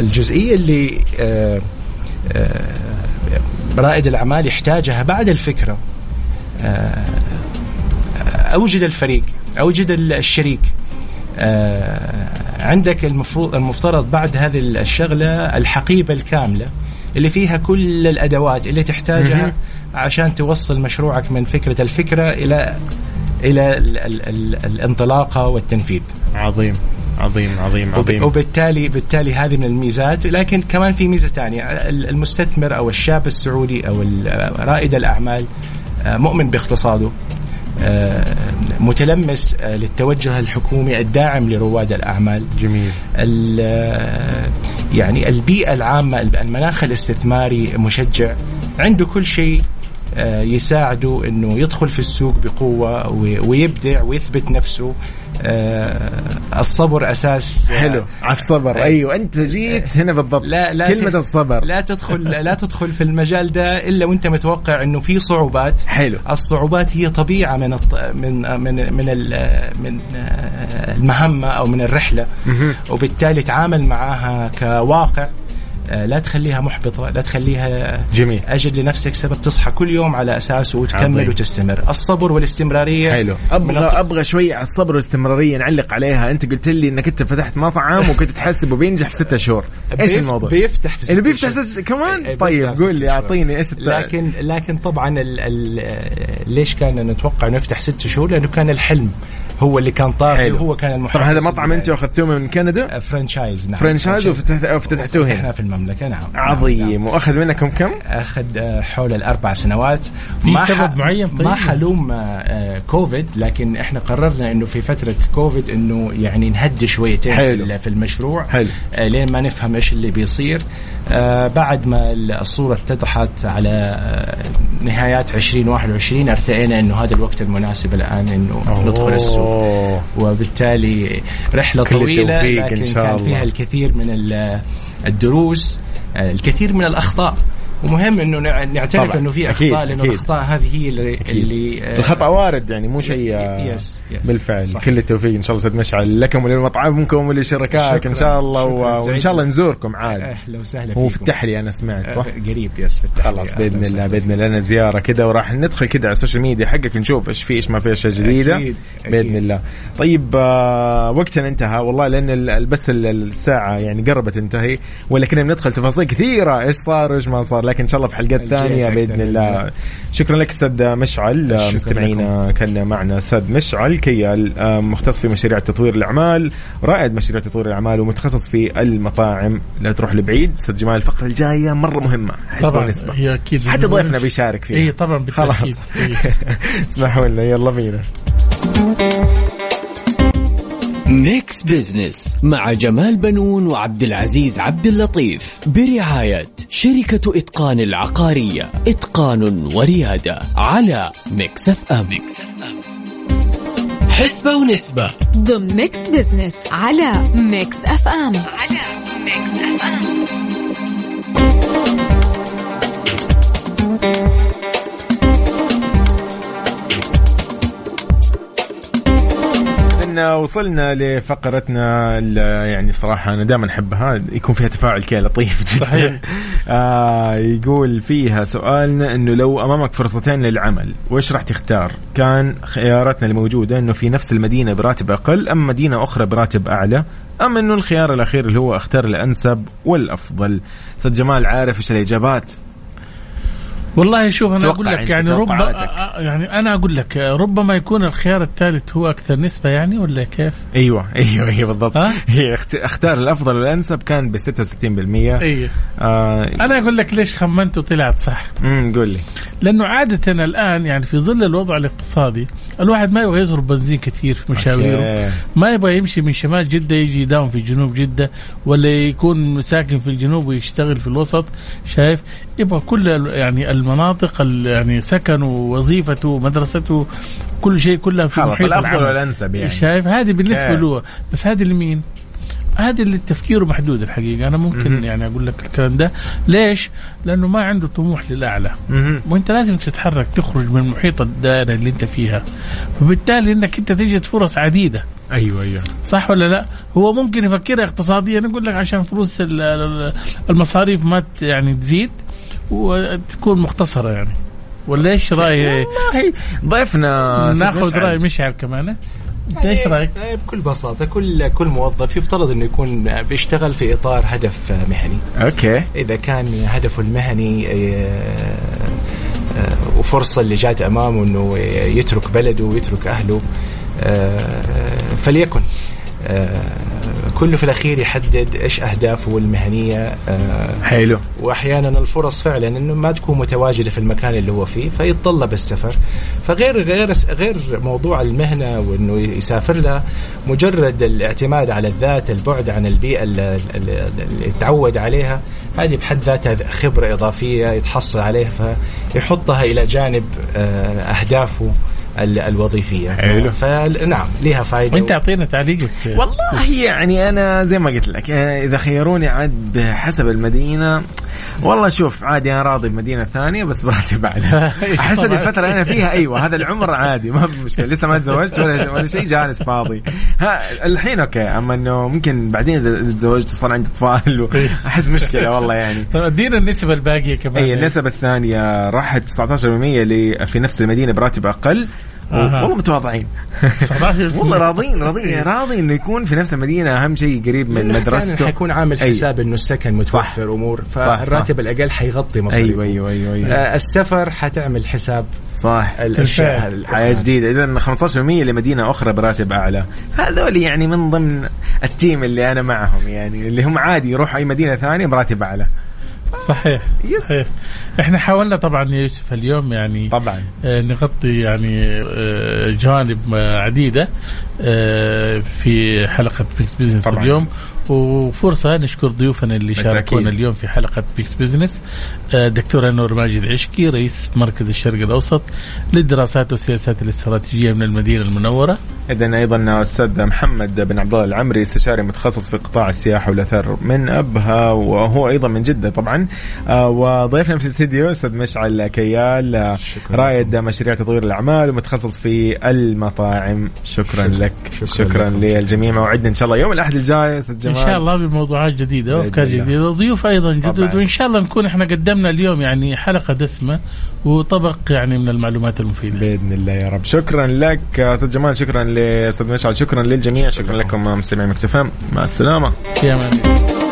الجزئية اللي رائد الأعمال يحتاجها بعد الفكرة أوجد الفريق أوجد ال- الشريك. آه، عندك المفروض المفترض بعد هذه الشغلة الحقيبة الكاملة اللي فيها كل الأدوات اللي تحتاجها عشان توصل مشروعك من فكرة الفكرة إلى إلى ال ال ال الانطلاقة والتنفيذ. عظيم عظيم عظيم عظيم. وبالتالي بالتالي هذه من الميزات لكن كمان في ميزة ثانية. ال- المستثمر أو الشاب السعودي أو رائد الأعمال آه، مؤمن باقتصاده متلمس آه، للتوجه الحكومي الداعم لرواد الأعمال. جميل. ال- يعني البيئة العامة المناخ الاستثماري مشجع. عنده كل شيء آه، يساعده إنه يدخل في السوق بقوة وي- ويبدع ويثبت نفسه. آه، الصبر أساس حلو. على الصبر. أيوه أنت جيت هنا بالضبط. لا لا كلمة ت- الصبر. لا تدخل لا تدخل في المجال ده إلا وأنت متوقع إنه في صعوبات. حلو. الصعوبات هي طبيعة من الط... من من من ال- من آه، المهمة أو من الرحلة. وبالتالي تعامل معاها كواقع. آه، لا تخليها محبطة لا تخليها جميل. أجد لنفسك سبب تصحى كل يوم على اساسه وتكمل عظيم. وتستمر. الصبر والاستمرارية حلو. أبغى الط- أبغى شوي على الصبر والاستمرارية نعلق عليها. أنت قلت لي إنك أنت فتحت مطعم وكنت تحسبه بينجح في ستة شهور. إيش بيف- الموضوع؟ بيفتح في اللي ستة بيفتح. ست كمان؟ إيه، طيب قول لي. أعطيني إيش لكن لكن طبعا ال ال ليش كان نتوقع نفتح ست شهور؟ لأنه كان الحلم. هو اللي كان طاغي حلو. وهو كان المحفز طبعا هذا مطعم أنتم اخذتوه من كندا؟ franchise نعم. franchise وفتحت- وفتحتوه هنا. في المملكة نعم. عظيم. وأخذ منكم كم؟ أخذ آه، حول الأربع سنوات. في ما سبب ح- معين؟ طيب؟ ما حلوم آه، كوفيد لكن إحنا قررنا إنه في فترة كوفيد إنه يعني نهدي شويتين حلو. في- المشروع. حلو. آه، لين ما نفهم إيش اللي بيصير. آه، بعد ما الصورة اتضحت على آه، نهايات 2021 ارتئينا إنه هذا الوقت المناسب الآن إنه ندخل السوق. أوه. وبالتالي رحلة طويلة التوفيق إن لكن شاء كان الله. فيها الكثير من ال- الدروس الكثير من الأخطاء ومهم إنه نع- نعترف. إنه في أخطاء لأنه. الأخطاء هذه هي اللي, أكيد. اللي آه، الخطأ وارد يعني مو شيء آه، yes yes بالفعل صحيح. كل التوفيق إن شاء الله أستاذ مشعل لكم ولمطعمكم ولشركائك إن. شاء الله. وإن شاء الله. نزوركم عاد أهلا وسهلا هو في فيكم. التحلي أنا سمعت صح؟ آه، قريب yes في. خلاص بإذن الله. بإذن الله لنا زيارة كذا وراح ندخل كذا على ال social media حقك نشوف إيش في إيش ما في أشياء جديدة أكيد، بإذن. الله طيب وقتنا انتهى والله لأن بس ال- الساعة يعني قربت تنتهي ولا كنا بندخل تفاصيل كثيرة إيش صار وايش ما صار لكن إن شاء الله في حلقات ثانية بإذن الله. شكرا لك أستاذ مشعل مستمعينا كان معنا. أستاذ مشعل كيال مختص في مشاريع تطوير الأعمال رائد مشاريع تطوير الأعمال ومتخصص في المطاعم. لا تروح لبعيد. أستاذ جمال الفقرة الجاية مرة مهمة. طبعا ونسبة. هي أكيد حتى ضيفنا بيشارك فيها. إي طبعا خلاص. بالتاكيد إيه. اسمحوا لنا. يلا بينا. ميكس بزنس مع جمال بنون وعبد العزيز عبد اللطيف. برعاية شركة إتقان العقارية. إتقان وريادة على ميكس اف ام حسبة ونسبة. ضمن ميكس بزنس على ميكس اف ام على ميكس اف ام ان وصلنا لفقرتنا يعني صراحة أنا دائما أحبها يكون فيها تفاعل كذا لطيف جدا صحيح. آه يقول فيها سؤالنا إنه لو أمامك فرصتين للعمل وإيش راح تختار؟ كان خياراتنا الموجودة إنه في نفس المدينة براتب أقل أم مدينة أخرى براتب أعلى أم إنه الخيار الأخير اللي هو أختار الأنسب والأفضل؟ أستاذ جمال عارف إيش الإجابات؟ والله شوف أنا أقول لك يعني رب توقعاتك. آه، يعني أنا أقول لك آه، ربما يكون الخيار الثالث هو أكثر نسبة يعني ولا كيف؟ أيوه أيوه أيوه بالضبط ها؟ هي اخت- اختار الأفضل والأنسب كان ب 66% أي آه أنا أقول لك ليش خمنت وطلعت صح امم قول لي لأنه عادة الآن يعني في ظل الوضع الاقتصادي الواحد ما يبغى يصرف بنزين كثير في مشاويره. ما يبغى يمشي من شمال جدة يجي يداوم في جنوب جدة ولا يكون ساكن في الجنوب ويشتغل في الوسط شايف يبغى كل يعني المناطق ال- يعني سكنه ووظيفته ومدرسته كل شيء كلها في خلاص محيط الأفضل. والأنسب يعني شايف هذه بالنسبة أوكي. له بس هذه لمين؟ هذا اللي تفكيره محدود الحقيقة أنا ممكن مهم. يعني أقول لك الكلام ده ليش؟ لأنه ما عنده طموح للأعلى مهم. وأنت لازم تتحرك تخرج من محيط الدائرة اللي أنت فيها فبالتالي إنك أنت تجد فرص عديدة أيوه أيوه صح ولا لا هو ممكن يفكرها اقتصاديا يقول لك عشان فلوس ال- ال- المصاريف ما يعني تزيد وتكون مختصرة يعني. ولا إيش رأي؟ والله ضيفنا ناخذ. رأي مشعل كمان. انت إيش رأيك؟ آه، بكل بساطة كل كل موظف يفترض إنه يكون بيشتغل في إطار هدف مهني، أوكي. إذا كان هدفه المهني آه، آه، وفرصة اللي جات أمامه إنه يترك بلده ويترك أهله فليكن. كله في الأخير يحدد إيش أهدافه المهنية آه، حلو. وأحيانا الفرص فعلا إنه ما تكون متواجدة في المكان اللي هو فيه فيتطلب السفر. فغير غير غير موضوع المهنة وإنه يسافر لها مجرد الاعتماد على الذات البعد عن البيئة اللي, تعود عليها هذه بحد ذاتها خبرة إضافية يتحصل عليها فيحطها إلى جانب آه، أهدافه. الوظيفية. حلو. فنعم لها فائده وانت أعطينا تعليقك. والله يعني أنا زي ما قلت لك آه، إذا خيروني عاد بحسب المدينة. والله شوف عادي أنا راضي بمدينة ثانية بس براتب أعلى. أحس هذه الفترة أنا فيها أيوه هذا العمر عادي ما في مشكلة. لسه ما تزوجت ولا ولا شيء جالس فاضي. ها الحين أوكي أما إنه ممكن بعدين إذا تزوجت وصار عندي اطفال و- أحس مشكلة والله يعني. طيب أدينا النسبة الباقية كمان. اي النسبة الثانية راحت 19% ل- في نفس المدينة براتب أقل. أها. والله متواضعين. 19% والله راضين راضين راضي إنه يكون في نفس المدينة أهم شيء قريب من مدرسته. حيكون عامل. حساب إنه السكن متوفر امور. فالراتب الأقل حيغطي مصاريفه. أيوه أيوه أيوه, أيوة. آه، السفر حتعمل حساب صح. الأشياء. حياة جديدة. إذا 15% لمدينة أخرى براتب أعلى. هذول يعني من ضمن ال team اللي أنا معهم يعني اللي هم عادي يروحوا أي مدينة ثانية براتب أعلى. صحيح yes. صحيح إحنا حاولنا طبعا يا يوسف اليوم يعني طبعا آه، نغطي يعني آه، جوانب عديدة آه، في حلقة ميكس بزنس طبعاً. اليوم وفرصة نشكر ضيوفنا اللي. شاركونا اليوم في حلقة ميكس بزنس آه، دكتور أنور ماجد عشكي رئيس مركز الشرق الأوسط للدراسات والسياسات الاستراتيجية من المدينة المنورة. اذا أيضا أستاذ محمد بن عبد الله العمري استشاري متخصص في قطاع السياحة والاثار من أبها وهو أيضا من جدة طبعا. آه، وضيفنا في الاستديو أستاذ مشعل كيال آه، رائد مشاريع تطوير الأعمال ومتخصص في المطاعم. شكرا. لك. شكرا, شكراً شكرا لكم. للجميع. موعدنا إن شاء الله يوم الأحد الجاي. جمال. شاء الله بموضوعات جديدة وأفكار. جديدة وضيوف أيضا جدد. وان شاء الله نكون إحنا قدمنا اليوم يعني حلقة دسمة وطبق يعني من المعلومات المفيدة. بإذن الله يا رب. شكرا لك أستاذ جمال شكرا لأستاذ مشعل شكرا للجميع شكرا لكم مستمعين مكسفم مع السلامة. يا مان